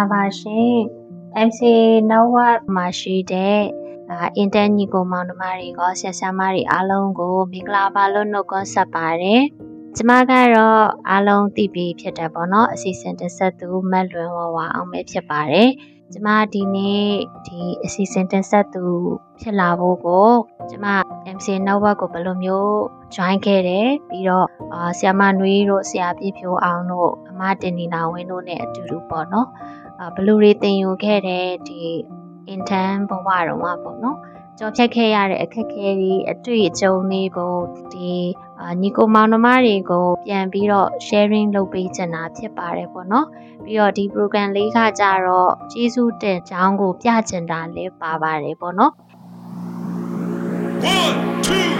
င်္ဂလာပါရှင် MC Network မှာရှိတဲ့အင်တန်ညီကိုမောင်နှမတွေကဆရာဆရာမတွေအားလုံးကိုမင်္ဂလာပါလို့နှုတ်ခွန်းဆက်ပါတယ်ကျမကတော့အားလုံးသိပြီးဖြစ်တယ်ပေါ့နော်အစီအစဉ်တစ်ဆက်သူမက်လွင်ဝဝအောင်ပဲဖြစ်ပါတယ်ကျမဒီနေ့ဒီအစီအစဉ်တင်ဆက်သူဖြစ်လာဖို့ကိုကျမ MC Network ကိုဘယ်လိုမျိုး join ခဲ့တယ်ပြီးတော့အာဆီယမနွေးတို့ဆရာပြည့်ဖြိုးအောင်တို့အမတင်နီနာဝင်းတို့နဲ့အတူတူပေါ့နော်အာ ဘလူတွေတင်ယူခဲ့တဲ့ဒီ intern ဘဝတော့မှာပေါ့နော်ကြော်ဖြတ်ခဲ့ရတဲ့အခက်အခဲတွေအတွေ့အကြုံတွေကိုဒီညီကိုမောင်နှမတွေကိုပြန်ပြီးတော့ sharing လုပ်ပေးချင်တာဖြစ်ပါတယ်ပေါ့နော်ပြီးတော့ဒီ program လေးကကြတော့ကျေးဇူးတင်ကြောင်းကို ပြချင်တာလည်းပါပါတယ်ပေါ့နော်1 2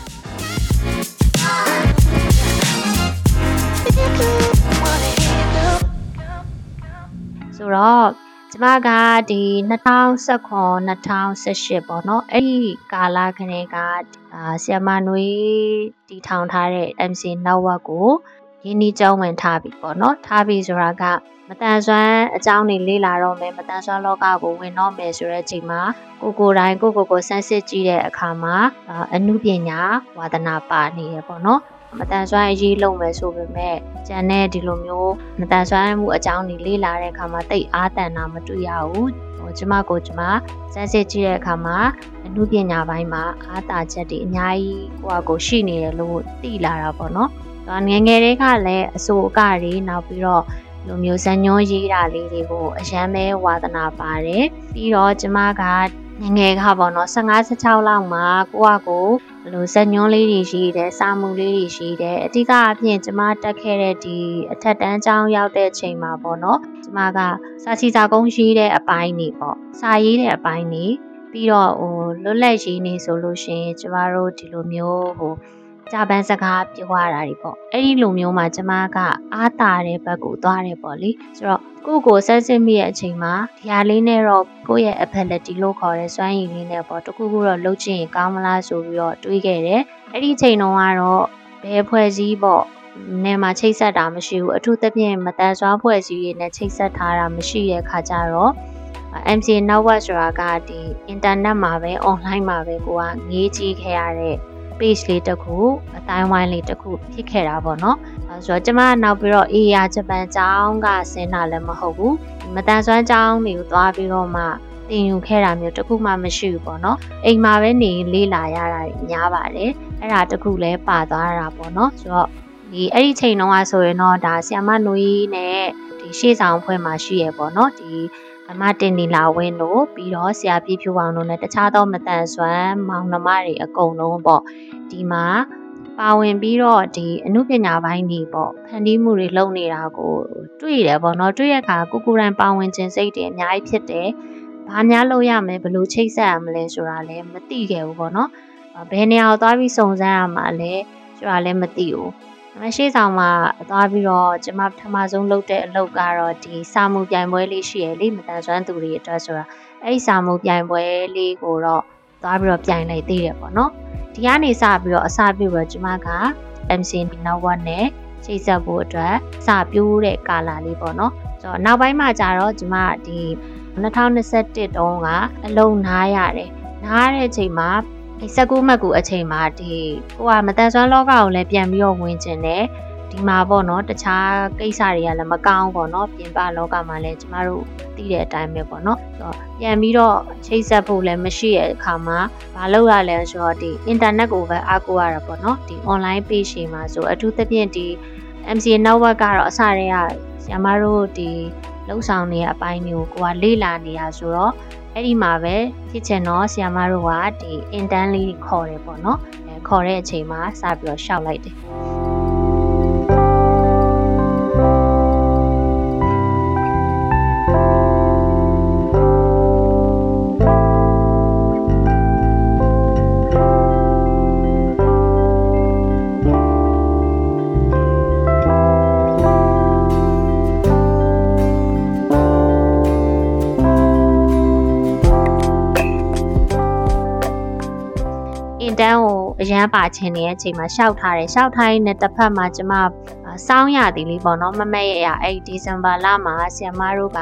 တော့ကျမကဒီ2019 2018ပေါ့နော်အဲ့ဒီကာလခင်းကအာဆီယမနွေတီထောင်ထားတဲ့ MC network ကိုရင်းနှီးကြောင်းဝင်ထားပြီပေါ့နော်ထားပြီဆိုတာကမတန်ဆွမ်းအကြောင်းတွေလေ့လာတော့မယ်မတန်ဆွမ်းလောကကိုဝင်တော့မယ်ဆိုတဲ့အချိန်မှာကိုကိုတိုင်းကိုကိုကိုဆန်းစစ်ကြည့်တဲ့အခါမှာအမှုပညာဝါသနာပါနေရပေါ့နော် မတန်ဆွမ်းအရေးလုံးမယ်ဆိုပေမဲ့ကျန်တဲ့ဒီလိုမျိုးမတန်ဆွမ်းမှုအကြောင်းတွေလေ့လာတဲ့အခါမှာတိတ်အားတန်တာမတွေ့ရဘူးဟိုကျမကိုကျမစမ်းစစ်ကြည့်တဲ့အခါမှာအမှုပညာပိုင်းမှာအားတာချက်တွေအများကြီးကိုယ့်အကိုရှိနေတယ်လို့သိလာတာပေါ့နော်ဒါငငယ်တွေကလည်းအစိုးအကတွေနောက်ပြီးတော့လိုမျိုးဇညွန်ရေးတာလေးတွေကိုအရန်ပဲဝါသနာပါတယ်ပြီးတော့ကျမက ငငယ်ကပေါ့နော်15 16လောက်မှာကိုယ့်အကိုဘလို့ဇညွန်းလေးတွေရှိတယ်စာမှုလေးတွေရှိတယ်အဓိကအပြင်ကျမတက်ခဲ့တဲ့ဒီအထက်တန်းကျောင်းရောက်တဲ့ချိန်မှာပေါ့နော်ကျမကစာစီစာကုန်းရှိတဲ့အပိုင်းနေပေါ့စာရေးတဲ့အပိုင်းနေပြီးတော့ဟိုလွတ်လပ်ရေးနေဆိုလို့ရှိရင်ကျမတို့ဒီလိုမျိုးဟို ဂျပန်စကားပြောရတာတွေပေါ့အဲ့ဒီလိုမျိုးမှာကျမကအားတာတဲ့ဘက်ကိုသွားတယ်ပေါ့လေဆိုတော့ကိုကိုဆန်းစစ်မိရဲ့အချိန်မှာဒီဟာလေးနဲ့တော့ကိုယ့်ရဲ့ ability လို့ခေါ်တဲ့စွမ်းရည်လေးနဲ့ပေါ့တခုခုတော့လုပ်ချင်ရင်ကောင်းမလားဆိုပြီးတော့တွေးခဲ့တယ်အဲ့ဒီချိန်တုန်းကတော့ဘယ်ဖွဲ့စည်းပေါ့နေမှာချိတ်ဆက်တာမရှိဘူးအထူးသဖြင့်မတန်ဆွမ်းဖွဲ့စည်းရည်နဲ့ချိတ်ဆက်ထားတာမရှိတဲ့ခါကျတော့ MCA network ဆိုတာကဒီ internet မှာပဲ online မှာပဲကိုကငေးကြည့်ခဲ့ရတဲ့ page လေးတစ်ခုအတိုင်းဝိုင်းလေးတစ်ခုဖြစ်ခဲ့တာပေါ့နော်အဲဆိုတော့ကျမနောက်ပြီးတော့ AR ဂျပန်ကျောင်းကဆင်းတာလည်းမဟုတ်ဘူးမတန်ဆွမ်းကျောင်းတွေကိုသွားပြီးတော့မှတင်ယူခဲ့တာမျိုးတခုမှမရှိဘူးပေါ့နော်အိမ်မှာပဲနေလေးလာရတာများပါတယ်အဲ့ဒါတခုလည်းပါသွားတာပေါ့နော်ဆိုတော့ဒီအဲ့ဒီချိန်တုန်းကဆိုရင်တော့ဒါဆီယမနွေးနဲ့ဒီရှေ့ဆောင်ဖွဲ့မှာရှိရပေါ့နော်ဒီ အမတင်နီလာဝင်းတို့ပြီးတော့ဆရာပြည့်ဖြူအောင်တို့နဲ့တခြားသောမတန်ဆွမ်းမောင်နှမတွေအကုန်လုံးပေါ့ဒီမှာပါဝင်ပြီးတော့ဒီအမှုပညာပိုင်းတွေပေါ့ဖန်တီးမှုတွေလုပ်နေတာကိုတွေ့ရတယ်ပေါ့နော်တွေ့ရခါကိုကိုရန်ပါဝင်ခြင်းစိတ်တွေအများကြီးဖြစ်တယ်ဘာများလုပ်ရမလဲဘယ်လိုချိတ်ဆက်ရမလဲဆိုတာလည်းမသိခဲ့ဘူးပေါ့နော်ဘယ်နေရာကိုသွားပြီးစုံစမ်းရမှာလဲဆိုတာလည်းမသိဘူးဒါပေမဲ့ ရှေ့ဆောင်မှာသွားပြီးတော့ကျမပထမဆုံးလုပ်တဲ့အလုပ်ကတော့ဒီစာမှုပြိုင်ပွဲလေးရှိရလေမတန်ဆွမ်းသူတွေအတွက်ဆိုတာအဲ့ဒီစာမှုပြိုင်ပွဲလေးကိုတော့သွားပြီးတော့ပြိုင်လိုက်သေးတယ်ပေါ့နော်ဒီကနေစပြီးတော့အစပြုတော့ကျမက MC Network နဲ့ချိတ်ဆက်ဖို့အတွက်စပြိုးတဲ့ကာလာလေးပေါ့နော်ဆိုတော့နောက်ပိုင်းမှာကျတော့ကျမဒီ2021တုန်းကအလုံနားရတယ်နားရတဲ့အချိန်မှာ ဒီ19မှတ်ကူအချိန်မှာဒီကိုကမတန်ဆွမ်းလောကကိုလည်းပြန်ပြီးတော့ဝင်ကျင်တယ်ဒီမှာပေါ့နော်တခြားကိစ္စတွေကလည်းမကောင်းပေါ့နော်ပြင်ပလောကမှာလည်းကျမတို့သိတဲ့အတိုင်းပဲပေါ့နော်ဆိုတော့ပြန်ပြီးတော့ချိတ်ဆက်ဖို့လည်းမရှိတဲ့အခါမှာမလုပ်ရလဲဆိုတော့ဒီ internet ကိုပဲအားကိုးရတာပေါ့နော်ဒီ online page တွေမှာဆိုအထူးသဖြင့်ဒီ MCA network ကတော့အစတည်းကဆရာမတို့ဒီလှုပ်ဆောင်နေတဲ့အပိုင်းမျိုးကိုကလေ့လာနေတာဆိုတော့ အဲ့ဒီမှာပဲဖြစ်ချင်တော့ဆီယမတို့ကဒီ intern လေးခေါ်တယ်ပေါ့နော်အဲခေါ်တဲ့အချိန်မှာစပြီးတော့ရှောက်လိုက်တယ် တန်းကိုအရန်ပါချင်နေတဲ့အချိန်မှာရှောက်ထားတယ်ရှောက်ထားရင်လည်းတစ်ဖက်မှာကျမစောင်းရသည်လေးပေါ့နော်မမက်ရရအဲ့ဒီဇင်ဘာလမှာဆီယမတို့က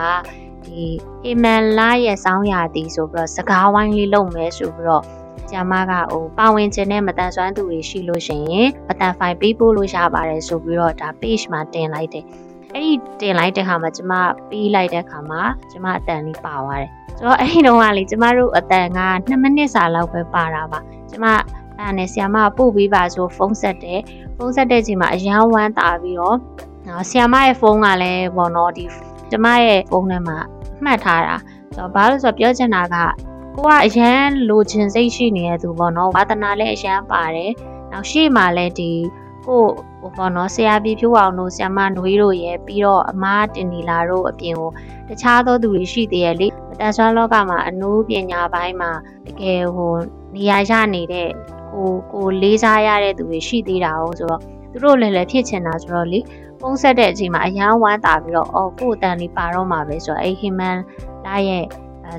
ဒီဟီမန်လာရဲ့စောင်းရသည်ဆိုပြီးတော့စကားဝိုင်းလေးလုပ်မယ်ဆိုပြီးတော့ကျမကဟိုပါဝင်ခြင်းနဲ့မတန်ဆွမ်းသူတွေရှိလို့ရှိရင်အတန်ဖိုင်ပေးပို့လို့ရပါတယ်ဆိုပြီးတော့ဒါ page မှာတင်လိုက်တယ်အဲ့ဒီတင်လိုက်တဲ့ခါမှာကျမပြီးလိုက်တဲ့ခါမှာကျမအတန်လေးပါသွားတယ်ဆိုတော့အဲ့ဒီတော့ကလေကျမတို့အတန်က2မိနစ်စာလောက်ပဲပါတာပါ ကျမအဲ့နဲ့ဆီယမပို့ပေးပါဆိုဖုန်းဆက်တယ်ဖုန်းဆက်တဲ့ချိန်မှာအရန်ဝမ်းတာပြီးတော့ဆီယမရဲ့ဖုန်းကလည်းပေါ့နော်ဒီကျမရဲ့ဖုန်းထဲမှာမှတ်ထားတာဆိုတော့ဘာလို့ဆိုတော့ပြောချင်တာကကိုကအရန်လိုချင်စိတ်ရှိနေတဲ့သူပေါ့နော်ဝါသနာလည်းအရန်ပါတယ်နောက်ရှေ့မှာလည်းဒီကိုဟိုပေါ့နော်ဆရာပြဖြိုးအောင်တို့ဆရာမနွေးတို့ရဲ့ပြီးတော့အမားတင်နီလာတို့အပြင်ကိုတခြားသောသူတွေရှိသေးရဲ့လေတန်ဆွမ်းလောကမှာအနုပညာပိုင်းမှာတကယ်ဟို နေရာရနေတဲ့ကိုကိုလေးစားရတဲ့သူတွေရှိသေးတာ哦ဆိုတော့သူတို့လည်းလည်းဖြစ်ချင်တာဆိုတော့လေပုံဆက်တဲ့အချိန်မှာအရန်ဝမ်းတာပြီးတော့အော်ကို့အတန်လေးပါတော့မှာပဲဆိုတော့အဲ့ဟီမန်လာရဲ့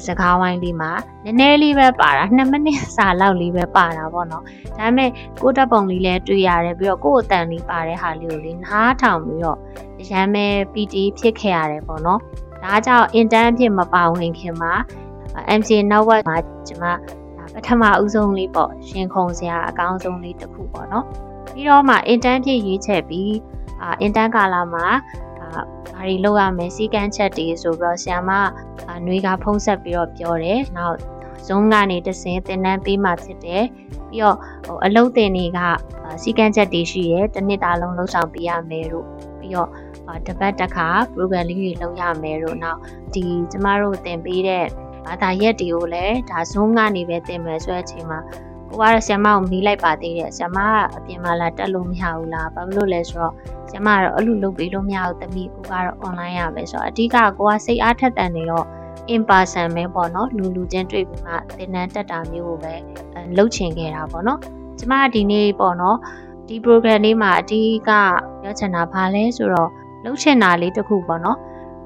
စကားဝိုင်းလေးမှာနည်းနည်းလေးပဲပါတာ2မိနစ်စာလောက်လေးပဲပါတာပေါ့နော်ဒါပေမဲ့ကိုတက်ပုံလေးလည်းတွေ့ရတယ်ပြီးတော့ကို့အတန်လေးပါတဲ့ဟာလေးကိုလေးနားထောင်ပြီးတော့ရမ်းမဲ့ PT ဖြစ်ခဲ့ရတယ်ပေါ့နော်ဒါကြောင့် intern ဖြစ်မပါဝင်ခင်မှာ MC network မှာကျွန်မ ပထမဦးဆုံးလေးပေါ့ရှင်ခုံစရာအကောင်းဆုံးလေးတစ်ခုပေါ့နော်ပြီးတော့မှ intern ဖြစ်ရွေးချက်ပြီးအာ intern ကာလမှာအာဘာတွေလုပ်ရမလဲစီကန်းချက်တွေဆိုပြီးတော့ဆရာမຫນွေကဖုံးဆက်ပြီးတော့ပြောတယ်နောက် Zoom ကနေတစင်းသင်တန်းပေးမှဖြစ်တယ်ပြီးတော့ဟိုအလုပ်တင်တွေကစီကန်းချက်တွေရှိရဲတစ်နှစ်တာလုံးလှုပ်ဆောင်ပေးရမယ်လို့ပြီးတော့တပတ်တစ်ခါ program လေးတွေလုပ်ရမယ်လို့နောက်ဒီကျမတို့သင်ပေးတဲ့ ဘာသာရက်တွေကိုလည်းဒါ Zoom ကနေပဲသင်မယ်ဆိုတဲ့အချိန်မှာကိုကတော့ဆ iam ကိုမီးလိုက်ပါသေးတယ်ဆ iam ကအပြင်မှာလာတက်လို့မရဘူးလားဘာလို့လဲဆိုတော့ဆ iam ကတော့အဲ့လိုလုပ်ပေးလို့မရဘူးတမီးကိုကတော့ online ရပဲဆိုတော့အဓိကကိုကစိတ်အားထက်သန်နေတော့ in person ပဲပေါ့နော်လူလူချင်းတွေ့ပြီးမှသင်တန်းတက်တာမျိုးကိုပဲလုပ်ချင်ခဲ့တာပေါ့နော်ကျမဒီနေ့ပေါ့နော်ဒီ program လေးမှာအဓိကပြောချင်တာဘာလဲဆိုတော့လှုပ်ချင်တာလေးတစ်ခုပေါ့နော်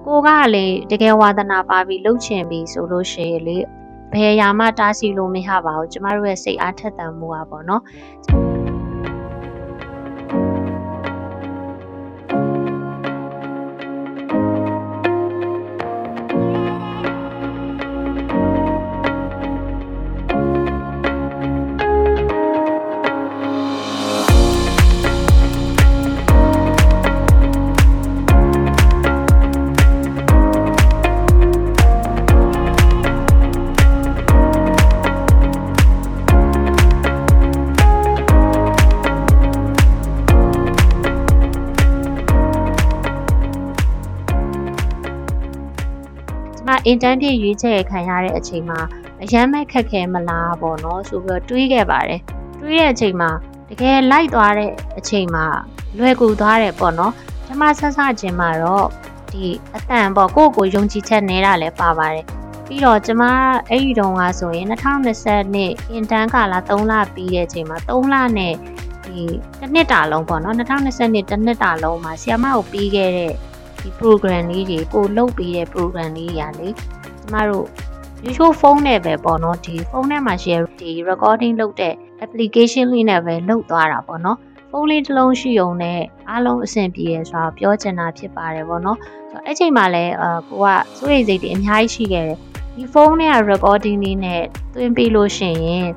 ကိုကလေတကယ်ဝါသနာပါပြီးလှုပ်ချင်ပြီဆိုလို့ရှိရင်လေဘယ်ရာမှတားဆီးလို့မရပါဘူးကျမတို့ရဲ့စိတ်အားထက်သန်မှုอ่ะပေါ့နော်ကျမ အင်တန်းပြည့်ရွေးချယ်ခံရတဲ့အချိန်မှာအရန်မဲ့ခက်ခဲမလားပေါ့နော်ဆိုပြီးတော့တွေးခဲ့ပါတယ်တွေးတဲ့အချိန်မှာတကယ်လိုက်သွားတဲ့အချိန်မှာလွယ်ကူသွားတယ်ပေါ့နော်ကျမဆက်ဆချင်းမှာတော့ဒီအတန်ပေါ့ကိုယ့်ကိုယုံကြည်ချက်နေတာလည်းပါပါတယ်ပြီးတော့ကျမအဲ့ဒီတုန်းကဆိုရင်2020နှစ်အင်တန်းကာလ3လပြီးတဲ့အချိန်မှာ3လနဲ့ဒီတစ်နှစ်တာလုံးပေါ့နော်2020နှစ်တစ်နှစ်တာလုံးမှာဆီယမကိုပြီးခဲ့တဲ့ ဒီ program လေးတွေကိုလုပ်ပေးတဲ့ program လေးတွေ ਆ လေကျမတို့ YouTube ဖုန်းနဲ့ပဲပေါ့နော်ဒီဖုန်းထဲမှာ share ဒီ recording လုပ်တဲ့ application လေးနဲ့ပဲလုပ်သွားတာပေါ့နော်ဖုန်းလေးတစ်လုံးရှိုံနဲ့အားလုံးအဆင်ပြေရဆိုတာပြောချင်တာဖြစ်ပါတယ်ပေါ့နော်ဆိုတော့အဲ့ချိန်မှာလည်းအကိုကစိုးရိမ်စိတ်တွေအများကြီးရှိခဲ့တယ်ဒီဖုန်းနဲ့ recording လေးနဲ့တွင်းပြီးလို့ရှိရင်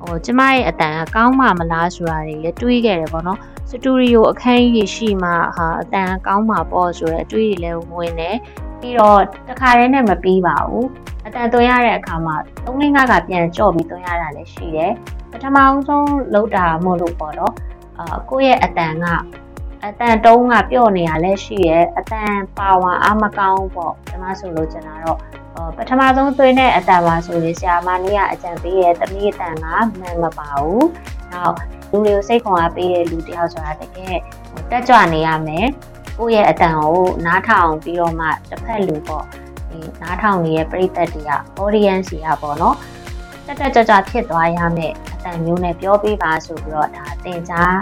ဟိုကျမရဲ့အတန်ကကောင်းမှမလားဆိုတာတွေလည်းတွေးခဲ့တယ်ပေါ့နော် စတူဒီယိုအခန်းကြီးရှိမှဟာအတန်ကောင်းမှာပေါ့ဆိုတဲ့အတွေးတွေလည်းဝင်တယ်ပြီးတော့တခါတည်းနဲ့မပြီးပါဘူးအတန်သွင်းရတဲ့အခါမှာ3လ5ကပြန်ကြော့ပြီးသွင်းရတာလည်းရှိတယ်ပထမအောင်ဆုံးလောက်တာမို့လို့ပေါ့နော်အာကိုယ့်ရဲ့အတန်ကအတန်တုံးကပြော့နေရလဲရှိရဲ့အတန်ပါဝါအားမကောင်းပေါ့ကျွန်မဆိုလို့ကျွန်တော်တော့ပထမဆုံးသွင်းတဲ့အတန်ပါဆိုရင်ဆရာမနေ့ကအကြံပေးရဲ့တမီးအတန်ကမှန်မပါဘူးနောက်လူတွေကိုစိတ်ခွန်အားပေးတဲ့လူတယောက်ဆိုတာတကယ်ဟိုတက်ကြွနေရမယ်ကိုယ့်ရဲ့အတန်ကိုနားထောင်ပြီးတော့မှတစ်ဖက်လူပေါ့ဒီနားထောင်နေတဲ့ပရိသတ်တွေက audience တွေကပေါ့နော်တက်တက်ကြွကြွဖြစ်သွားရမယ်အတန်မျိုးနဲ့ပြောပြပါဆိုပြီးတော့ဒါတင်ကြား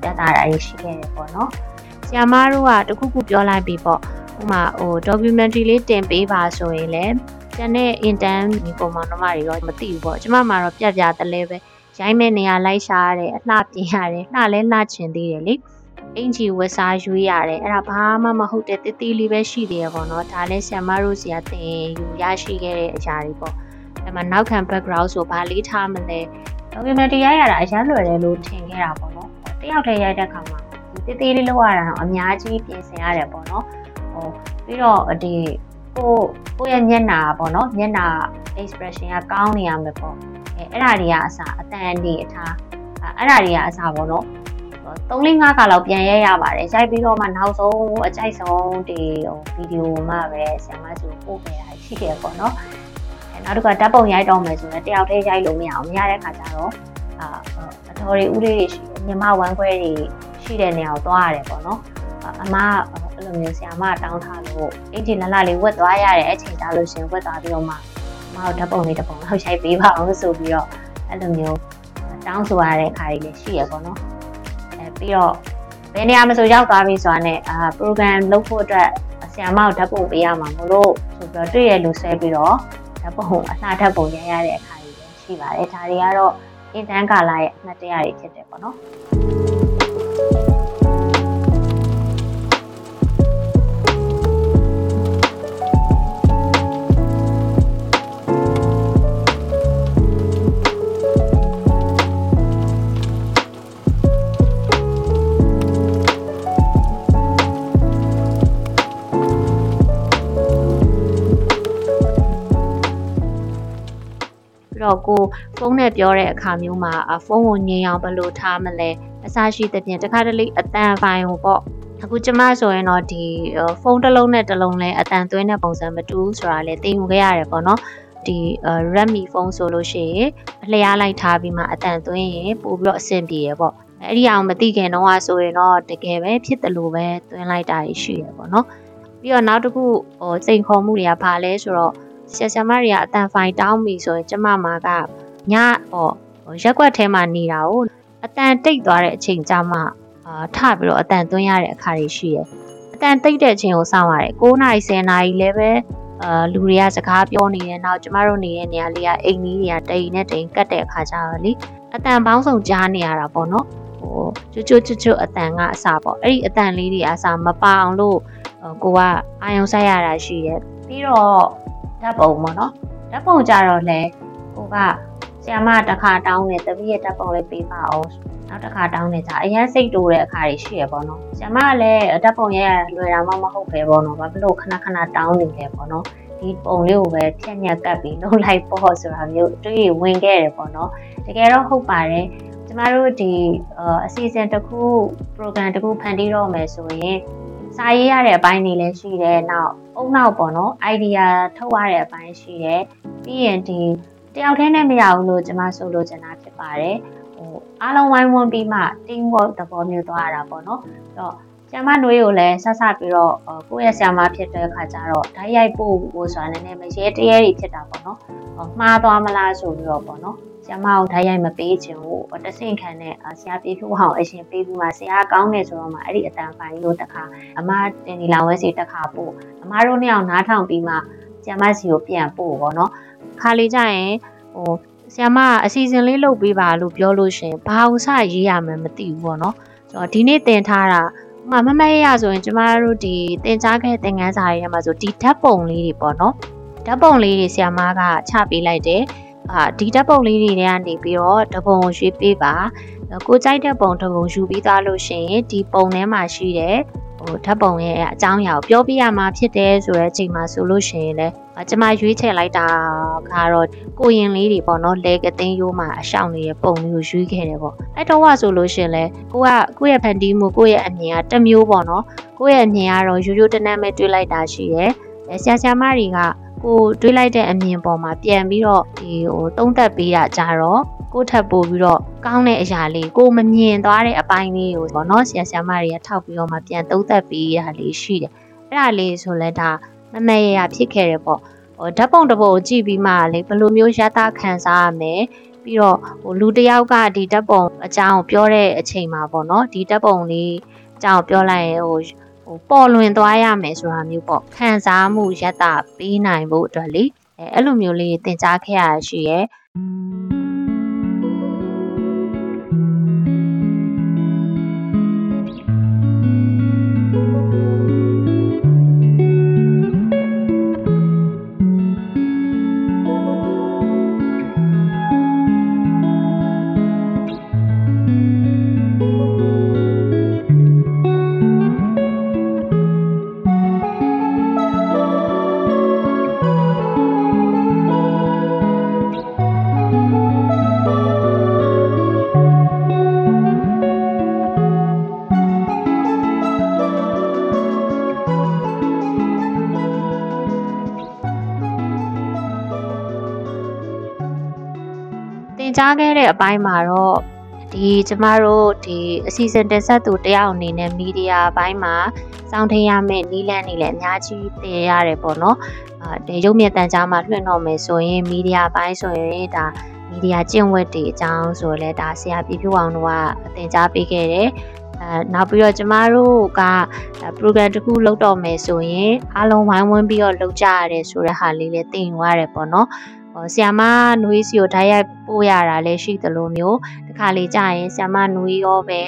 ပြသတာတွေရှိခဲ့တယ်ပေါ့နော်ဆရာမတို့ကတခုခုပြောလိုက်ပြီပေါ့ဥမာဟို documentary လေးတင်ပေးပါဆိုရင်လည်းကျန်တဲ့ intern ဒီပုံမှန်တော့မတွေတော့မသိဘူးပေါ့ကျမမှာတော့ပြပြတလဲပဲ ရိုင်းမဲ့နေရာလိုက်ရှာရတယ်အလှပြင်ရတယ်လှလဲလှချင်သေးတယ်လေအင်ဂျီဝက်စားရွေးရတယ်အဲ့ဒါဘာမှမဟုတ်တဲ့တိတိလေးပဲရှိသေးရပေါ့နော်ဒါလဲဆ iam မတို့စီကတင်ယူရရှိခဲ့တဲ့အရာတွေပေါ့အဲ့မှာနောက်ခံ background ဆိုဘာလေးထားမလဲ documentary ရိုက်ရတာအရင်လွယ်တယ်လို့ထင်ခဲ့တာပေါ့နော်တယောက်တည်းရိုက်တဲ့ခါမှာဒီတိတိလေးလောက်ရတာတော့အများကြီးပြင်ဆင်ရတယ်ပေါ့နော်ဟိုပြီးတော့ဒီကိုကိုရဲ့မျက်နှာပေါ့နော်မျက်နှာ expression ကကောင်းနေရမယ်ပေါ့ အဲအဲ့ဒါတွေကအစအတန်အနေအထားအဲ့ဒါတွေကအစပေါ့နော်3 4 5ခါလောက်ပြန်ရဲရပါတယ်ရိုက်ပြီးတော့မှနောက်ဆုံးအကြိုက်ဆုံးဒီဟိုဗီဒီယိုမှပဲဆရာမကြီးပို့ခဲ့တာရှိခဲ့ပေါ့နော်အဲနောက်တစ်ခါဓာတ်ပုံရိုက်တော့မယ်ဆိုရင်တယောက်တည်းရိုက်လို့မရအောင်မရတဲ့ခါကျတော့အာအတော်တွေဥလေးတွေရှိတယ်ညီမဝမ်းခွဲတွေရှိတဲ့နေရာကိုသွားရတယ်ပေါ့နော်အမအဲ့လိုမျိုးဆရာမတောင်းထားလို့အင်ဂျင်လလလေးဝတ်သွားရတယ်အချိန်ကြလို့ရှင်ဝတ်သွားပြီးတော့မှ မအောင်ဓာတ်ပုံလေးတစ်ပုံလောက်ရိုက်ပေးပါအောင်ဆိုပြီးတော့အဲ့လိုမျိုးတောင်းဆိုရတဲ့အခါတွေလည်းရှိရပေါ့နော်အဲပြီးတော့ဘယ်နေရာမှာဆိုရောက်သွားပြီဆိုတာနဲ့အာ program လုပ်ဖို့အတွက်ဆရာမကိုဓာတ်ပုံပေးရမှာမလို့ဆိုပြီးတော့တွေ့ရလူဆွဲပြီးတော့ဓာတ်ပုံအလှဓာတ်ပုံရရတဲ့အခါတွေလည်းရှိပါတယ်ဒါတွေကတော့အင်တန်းကာလာရဲ့အမှတ်တရတွေဖြစ်တယ်ပေါ့နော် တော့ကိုဖုန်းနဲ့ပြောတဲ့အခါမျိုးမှာဖုန်းကိုငြိမ်အောင်ဘယ်လိုထားမလဲအစရှိတဲ့ပြင်တခါတလေအတန်ဖိုင်ကိုပေါ့အခုကျမဆိုရင်တော့ဒီဖုန်းတစ်လုံးနဲ့တစ်လုံးလဲအတန်သွင်းတဲ့ပုံစံမတူဘူးဆိုတာလဲသိယူခဲ့ရတယ်ပေါ့နော်ဒီ Redmi ဖုန်းဆိုလို့ရှိရင်အလျားလိုက်ထားပြီးမှအတန်သွင်းရင်ပို့ပြီးတော့အဆင်ပြေရပေါ့အဲ့ဒီအောင်မသိခင်တော့ဆိုရင်တော့တကယ်ပဲဖြစ်တယ်လို့ပဲသွင်းလိုက်တာရှိရပေါ့နော်ပြီးတော့နောက်တစ်ခုဟိုစိန်ခေါ်မှုတွေကဘာလဲဆိုတော့ ဆရာဆရာမတွေကအတန်ဖိုင်တောင်းပြီဆိုရင်ကျမမှာကညဟောရက်ွက်ထဲမှာနေတာကိုအတန်တိတ်သွားတဲ့အချိန်ကြမှာအာထပြီးတော့အတန်သွင်းရတဲ့အခါတွေရှိတယ်အတန်တိတ်တဲ့အချိန်ကိုစောင့်ရတယ်9နာရီ10နာရီလည်းပဲအာလူတွေကစကားပြောနေတယ်နောက်ကျမတို့နေတဲ့နေရာလေးကအိမ်ကြီးတွေကတိမ်နဲ့တိမ်ကတ်တဲ့အခါကျတော့လေအတန်ပေါင်းစုံကြားနေရတာပေါ့နော်ဟိုကျွတ်ကျွတ်ကျွတ်အတန်ကအစပေါ့အဲ့ဒီအတန်လေးတွေအစမပအောင်လို့ကိုကအာယုံဆိုင်ရတာရှိတယ်ပြီးတော့ ဓာတ်ပုံပေါ့နော်ဓာတ်ပုံကြတော့လေကိုကဆရာမတစ်ခါတောင်းတယ်တပည့်ရဲ့ဓာတ်ပုံလေးပေးပါအောင်နောက်တစ်ခါတောင်းနေကြအရင်စိတ်တူတဲ့အခါတွေရှိရပေါ့နော်ဆရာမကလည်းဓာတ်ပုံရဲ့လွယ်တာမှမဟုတ်ပဲပေါ့နော်ဘာဖြစ်လို့ခဏခဏတောင်းနေလဲပေါ့နော်ဒီပုံလေးကိုပဲဖြက်ညက်ကပ်ပြီးလုပ်လိုက်ပေါ့ဆိုတာမျိုးတွေးဝင်ခဲ့တယ်ပေါ့နော်တကယ်တော့ဟုတ်ပါတယ်ကျမတို့ဒီအစီအစဉ်တစ်ခု program တစ်ခုဖန်တီးတော့မယ်ဆိုရင် စာရေးရတဲ့အပိုင်းတွေလည်းရှိတယ်နောက်အုံနောက်ပေါ့နော် idea ထုတ်ရတဲ့အပိုင်းရှိတယ်ပြီးရင်ဒီတယောက်တည်းနဲ့မရဘူးလို့ကျွန်မဆိုလိုချင်တာဖြစ်ပါတယ်ဟိုအားလုံးဝိုင်းဝန်းပြီးမှ team work သဘောမျိုးသွားရတာပေါ့နော်အဲ့တော့ ဆ iam နွေးကိုလည်းဆက်ဆက်ပြီးတော့ကိုယ့်ရဲ့ဆ iam ဖြစ်တဲ့အခါကျတော့ဓာတ်ရိုက်ဖို့ဟိုဆိုတာနည်းနည်းမရဲတရဲတွေဖြစ်တာပေါ့နော်မှားသွားမလားဆိုပြီးတော့ပေါ့နော်ဆရာမအောင်ဓာတ်ရိုက်မပေးချင်ဘူးတဆင့်ခံနဲ့ဆရာပြေဖြူအောင်အရှင်ပေးပြီးမှဆရာကောင်းတယ်ဆိုတော့မှအဲ့ဒီအတန်ဖိုင်လို့တခါအမတင်ဒီလာဝဲစီတခါပို့အမတို့နှစ်ယောက်နားထောင်ပြီးမှဆရာမစီကိုပြန်ပို့ပေါ့နော်ခါလေးကြရင်ဟိုဆရာမအစီအစဉ်လေးလုပ်ပေးပါလို့ပြောလို့ရှင်ဘာအောင်စရေးရမှန်းမသိဘူးပေါ့နော်ဆိုတော့ဒီနေ့တင်ထားတာ မမမရရဆိုရင်ကျမတို့ဒီတင်ကြားခဲ့သင်ခန်းစာတွေထဲမှာဆိုဒီဓာတ်ပုံလေးတွေပေါ့နော်ဓာတ်ပုံလေးတွေဆရာမကချပေးလိုက်တယ်အာဒီဓာတ်ပုံလေးတွေကနေပြီးတော့ဓာတ်ပုံကိုရွေးပေးပါကိုကြိုက်တဲ့ပုံဓာတ်ပုံယူပြီးသားလို့ရှိရင်ဒီပုံထဲမှာရှိတဲ့ ဟိုဓာတ်ပုံရဲ့အကြောင်းအရာကိုပြောပြရမှာဖြစ်တယ်ဆိုတဲ့အချိန်မှာဆိုလို့ရှိရင်လည်းကျမရွေးချယ်လိုက်တာကတော့ကိုရင်လေးတွေပေါ့နော်လဲကသိန်းရိုးမှာအရှောင်နေတဲ့ပုံလေးကိုရွေးခဲ့တယ်ပေါ့အဲ့တော့ကဆိုလို့ရှိရင်လည်းကိုကကိုယ့်ရဲ့ဖန်တီးမှုကိုယ့်ရဲ့အမြင်ကတစ်မျိုးပေါ့နော်ကိုယ့်ရဲ့အမြင်ကတော့ရိုးရိုးတနက်မဲ့တွေးလိုက်တာရှိတယ်ဆရာဆရာမတွေကကိုတွေးလိုက်တဲ့အမြင်ပေါ်မှာပြန်ပြီးတော့ဒီဟိုသုံးသက်ပေးတာကြတော့ ကိုယ့်ထပ်ပို့ပြီးတော့ကောင်းတဲ့အရာလေးကိုမမြင်သွားတဲ့အပိုင်းလေးကိုပေါ့နော်ဆရာဆရာမတွေကထောက်ပြီးတော့မှပြန်သုံးသပ်ပေးရတာလေးရှိတယ်အဲ့ဒါလေးဆိုလဲဒါမမရရဖြစ်ခဲ့တယ်ပေါ့ဟိုဓာတ်ပုံတစ်ပုံကိုကြည့်ပြီးမှလေဘယ်လိုမျိုးရတာခံစားရမလဲပြီးတော့ဟိုလူတစ်ယောက်ကဒီဓာတ်ပုံအကြောင်းပြောတဲ့အချိန်မှာပေါ့နော်ဒီဓာတ်ပုံလေးအကြောင်းပြောလိုက်ရင်ဟိုဟိုပေါ်လွင်သွားရမယ်ဆိုတာမျိုးပေါ့ခံစားမှုရတာပေးနိုင်ဖို့အတွက်လေအဲအဲ့လိုမျိုးလေးသင်ကြားခဲ့ရရှိရဲ င်ကြားခဲ့တဲ့အပိုင်းမှာတော့ဒီကျမတို့ဒီအစီအစဉ်တင်ဆက်သူတယောက်အနေနဲ့မီဒီယာအပိုင်းမှာစောင့်ထင်းရမယ့်နီးလန်းနေလည်းအများကြီးသင်ရတယ်ပေါ့နော်အာဒီရုပ်မြင်သံကြားမှာလွှင့်တော့မယ်ဆိုရင်မီဒီယာအပိုင်းဆိုရင်ဒါမီဒီယာကျင့်ဝတ်တွေအကြောင်းဆိုလဲဒါဆရာပြပြအောင်တို့ကအသင်ကြားပေးခဲ့တယ်အဲနောက်ပြီးတော့ကျမတို့က program တစ်ခုလုပ်တော့မယ်ဆိုရင်အားလုံးဝိုင်းဝန်းပြီးတော့လုပ်ကြရတယ်ဆိုတဲ့ဟာလေးလည်းသင်ယူရတယ်ပေါ့နော်ဟို ဆီယမနွေးစီကိုဓာတ်ရိုက်ပို့ရတာလည်းရှိသလိုမျိုးတခါလေကြာရင်ဆီယမနွေးရောပဲ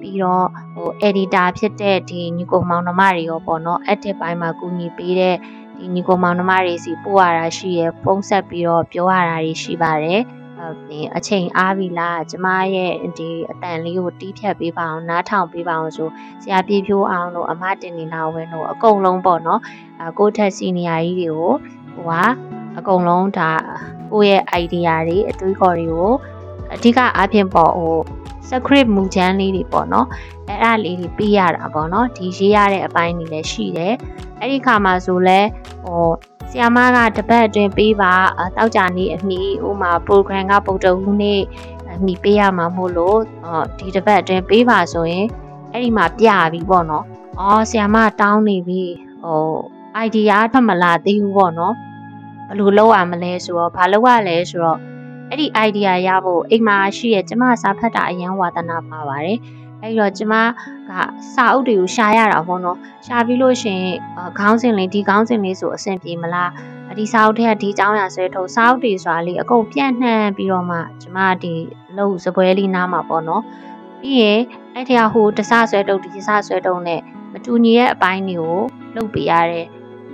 ပြီးတော့ဟို editor ဖြစ်တဲ့ဒီညီကိုမောင်နှမတွေရောပေါ့နော် edit ပိုင်းမှာကူညီပေးတဲ့ဒီညီကိုမောင်နှမတွေစီပို့ရတာရှိရဖုန်းဆက်ပြီးတော့ပြောရတာတွေရှိပါတယ်ဒီအချိန်အားပြီလားကျမရဲ့ဒီအတန်လေးကိုတီးဖြတ်ပေးပါအောင်နားထောင်ပေးပါအောင်ဆိုဆရာပြေဖြိုးအောင်တို့အမတင်နေလာဝင်တို့အကုန်လုံးပေါ့နော်အကိုထက်စီနီယာကြီးတွေကိုဟိုက အကုန်လုံးဒါကိုယ့်ရဲ့ idea တွေအတွေးခေါ်တွေကိုအဓိကအားဖြင့်ပေါ့ဟို script မူချမ်းလေးတွေပေါ့နော်အဲ့အဲ့လေးတွေပေးရတာပေါ့နော်ဒီရေးရတဲ့အပိုင်းတွေလည်းရှိတယ်အဲ့ဒီခါမှာဆိုလဲဟိုဆီယမကတပတ်အတွင်းပေးပါတောက်ကြနေအမီဥမာ program ကပုတ်တုံးနေ့အမီပေးရမှာမို့လို့ဒီတပတ်အတွင်းပေးပါဆိုရင်အဲ့ဒီမှာပြပြီပေါ့နော်အော်ဆီယမတောင်းနေပြီဟို idea ဖတ်မလာသေးဘူးပေါ့နော် ဘယ်လိုလုပ်ရမလဲဆိုတော့ဘာလုပ်ရလဲဆိုတော့အဲ့ဒီ idea ရဖို့အိမ်မှာရှိရဲ့ကျမစာဖတ်တာအရင်ဝါသနာပါပါတယ်အဲ့တော့ကျမကစာအုပ်တွေကိုရှာရတာပေါ့နော်ရှာပြီးလို့ရှင်ခေါင်းစဉ်လေးဒီခေါင်းစဉ်လေးဆိုအဆင်ပြေမလားဒီစာအုပ်ထဲကဒီအကြောင်းအရာဆွဲထုတ်စာအုပ်တွေဆိုတာလေးအကုန်ပြန့်နှံ့ပြီးတော့မှကျမဒီလုံစပွဲလေးနားမှာပေါ့နော်ပြီးရင်အဲ့ဒီဟိုတစဆွဲထုတ်ဒီစဆွဲထုတ်နဲ့မတူညီတဲ့အပိုင်းတွေကိုလုပ်ပေးရတယ်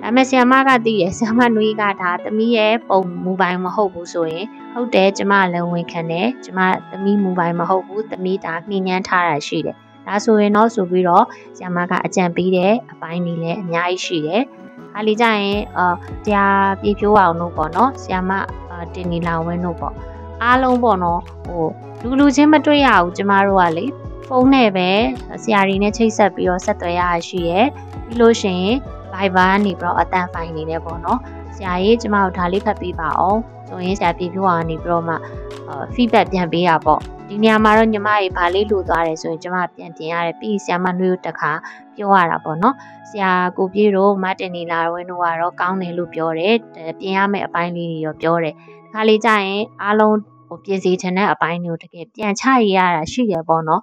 ဒါပေမဲ့ဆီယမကသိရဆီယမနွေးကဒါသမီးရဲ့ပုံမူပိုင်မဟုတ်ဘူးဆိုရင်ဟုတ်တယ်ကျမလည်းဝန်ခံတယ်ကျမသမီးမူပိုင်မဟုတ်ဘူးသမီးဒါနှင်းညမ်းထားတာရှိတယ်ဒါဆိုရင်တော့ဆိုပြီးတော့ဆီယမကအကြံပေးတဲ့အပိုင်းတွေလည်းအများကြီးရှိတယ်အားလေးကြရင်အာဆရာပြေဖြိုးအောင်တို့ပေါ့နော်ဆီယမတင်နီလာဝင်းတို့ပေါ့အားလုံးပေါ့နော်ဟိုလူလူချင်းမတွေ့ရဘူးကျမတို့ကလေဖုန်းနဲ့ပဲဆရာတွေနဲ့ချိတ်ဆက်ပြီးတော့ဆက်သွယ်ရရှိရယ်ပြီးလို့ရှိရင် Viber ကနေပြီးတော့အတန်ဖိုင်နေတယ်ပေါ့နော်ဆရာကြီးကျမတို့ဒါလေးဖတ်ပေးပါအောင်ဆိုရင်ဆရာပြေပြွားကနေပြီးတော့မှ feedback ပြန်ပေးတာပေါ့ဒီနေရာမှာတော့ညီမရေဘာလေးလိုသွားတယ်ဆိုရင်ကျမပြန်ပြင်ရတယ်ပြီးဆရာမနှွေးတခါပြောရတာပေါ့နော်ဆရာကိုပြေတို့မတင်နေလာဝင်းတို့ကတော့ကောင်းတယ်လို့ပြောတယ်ပြင်ရမယ့်အပိုင်းလေးတွေရောပြောတယ်ဒီခါလေးကျရင်အားလုံးဟိုပြင်စီချင်တဲ့အပိုင်းတွေကိုတကယ်ပြန်ချရရတာရှိရပေါ့နော်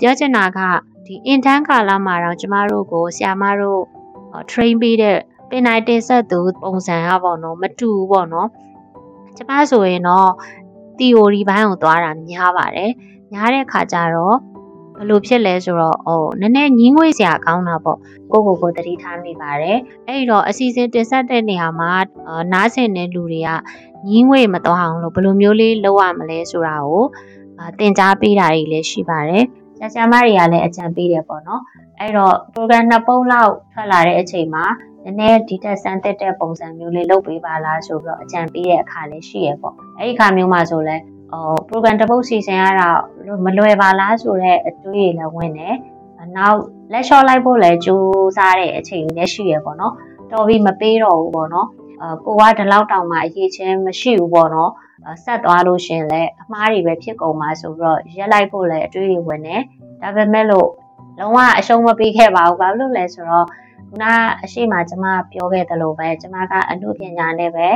ပြောချင်တာကဒီ intern ကာလမှာတော့ကျမတို့ကိုဆရာမတို့ train ပေးတဲ့ပင်နိုင်တင်ဆက်သူပုံစံကပေါ့နော်မတူဘူးပေါ့နော်ကျမဆိုရင်တော့ theory ဘိုင်းကိုသွားတာများပါတယ်များတဲ့ခါကျတော့ဘယ်လိုဖြစ်လဲဆိုတော့ဟိုနည်းနည်းညင်းငွေစရာကောင်းတာပေါ့ကိုကိုကိုတတိထားမိပါတယ်အဲ့ဒီတော့အစီအစဉ်တင်ဆက်တဲ့နေရာမှာနားဆင်တဲ့လူတွေကညင်းငွေမသွားအောင်လို့ဘယ်လိုမျိုးလေးလုပ်ရမလဲဆိုတာကိုသင်ကြားပေးတာတွေလည်းရှိပါတယ် ဆရာဆရာမတွေကလည်းအကြံပေးတယ်ပေါ့နော်အဲ့တော့ program နှစ်ပုံလောက်ထွက်လာတဲ့အချိန်မှာနည်းနည်းဒီတက်ဆန်းတက်တဲ့ပုံစံမျိုးလေးလုပ်ပေးပါလားဆိုပြီးတော့အကြံပေးတဲ့အခါလေးရှိရပေါ့အဲ့ဒီအခါမျိုးမှာဆိုလဲဟို program တစ်ပုတ်စီစဉ်ရတာမလွယ်ပါလားဆိုတော့အတွေးလည်းဝင်တယ်နောက်လက်လျှော့လိုက်ဖို့လည်းကြိုးစားတဲ့အချိန်လည်းရှိရပေါ့နော်တော်ပြီမပေးတော့ဘူးပေါ့နော်အကိုကဒီလောက်တောင်မှအရေးချင်းမရှိဘူးပေါ့နော် ဆက်သွားလို့ရှင်လဲအမားတွေပဲဖြစ်ကုန်မှာဆိုပြီးတော့ရက်လိုက်ဖို့လည်းအတွေးတွေဝင်တယ်ဒါပေမဲ့လို့လုံးဝအရှုံးမပေးခဲ့ပါဘူးဘာလို့လဲဆိုတော့ခုနအရှိမကျမပြောခဲ့သလိုပဲကျမကအမှုပညာနဲ့ပဲ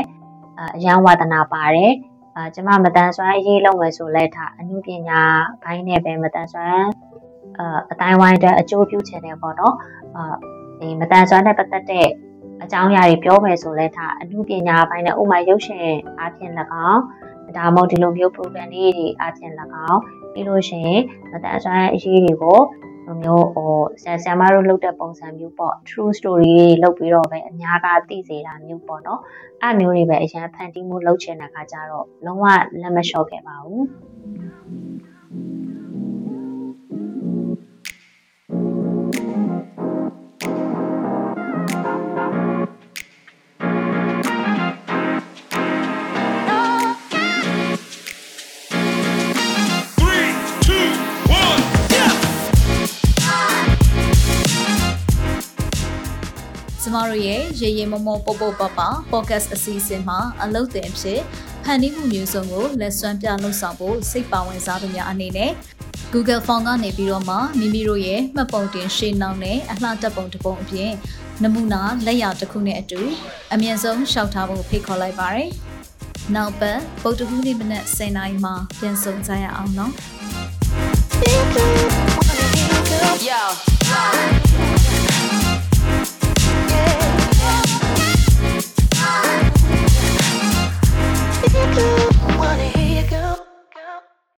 အရန်ဝါဒနာပါတယ်အာကျမမတန်ဆွမ်းရေးလုပ်မယ်ဆိုလဲဒါအမှုပညာဘိုင်းနဲ့ပဲမတန်ဆွမ်းအာအတိုင်းဝိုင်းတဲ့အကျိုးပြုချင်တယ်ပေါ့နော်အာဒီမတန်ဆွမ်းနဲ့ပတ်သက်တဲ့ အကြောင်းအရာတွေပြောမယ်ဆိုလဲဒါအမှုပညာဘိုင်းနဲ့ဥမာရုပ်ရှင်အပြင်၎င်းဒါမှမဟုတ်ဒီလိုမျိုး program လေးတွေအပြင်၎င်းပြီးလို့ရှိရင်မတန်ဆွမ်းအရေးတွေကိုလိုမျိုးဟိုဆရာဆရာမတို့လုပ်တဲ့ပုံစံမျိုးပေါ့ true story တွေလုပ်ပြီးတော့ပဲအများကသိစေတာမျိုးပေါ့နော်အဲ့မျိုးတွေပဲအရင်ဖန်တီးမှုလုပ်ချင်တဲ့ခါကျတော့လုံးဝလက်မလျှော့ခဲ့ပါဘူး မတို့ရဲ့ရေရေမမောပေါပေါပပ podcast အစီအစဉ်မှာအလုပ်တင်ဖြစ်ဖန်တီးမှုမျိုးစုံကိုလက်စွမ်းပြလှုပ်ဆောင်ဖို့စိတ်ပါဝင်စားသူများအနေနဲ့ Google Form ကနေပြီးတော့မှမိမိတို့ရဲ့မှတ်ပုံတင်ရှင်းနှောင်းနဲ့အလှတက်ပုံတစ်ပုံအပြင်နမူနာလက်ရာတစ်ခုနဲ့အတူအမြင့်ဆုံးရှောက်ထားဖို့ဖိတ်ခေါ်လိုက်ပါရယ်။နောက်ပတ်ပုတ်တကူးနေ့မနက်10:00နာရီမှာပြန်ဆုံကြရအောင်နော်။ Yo.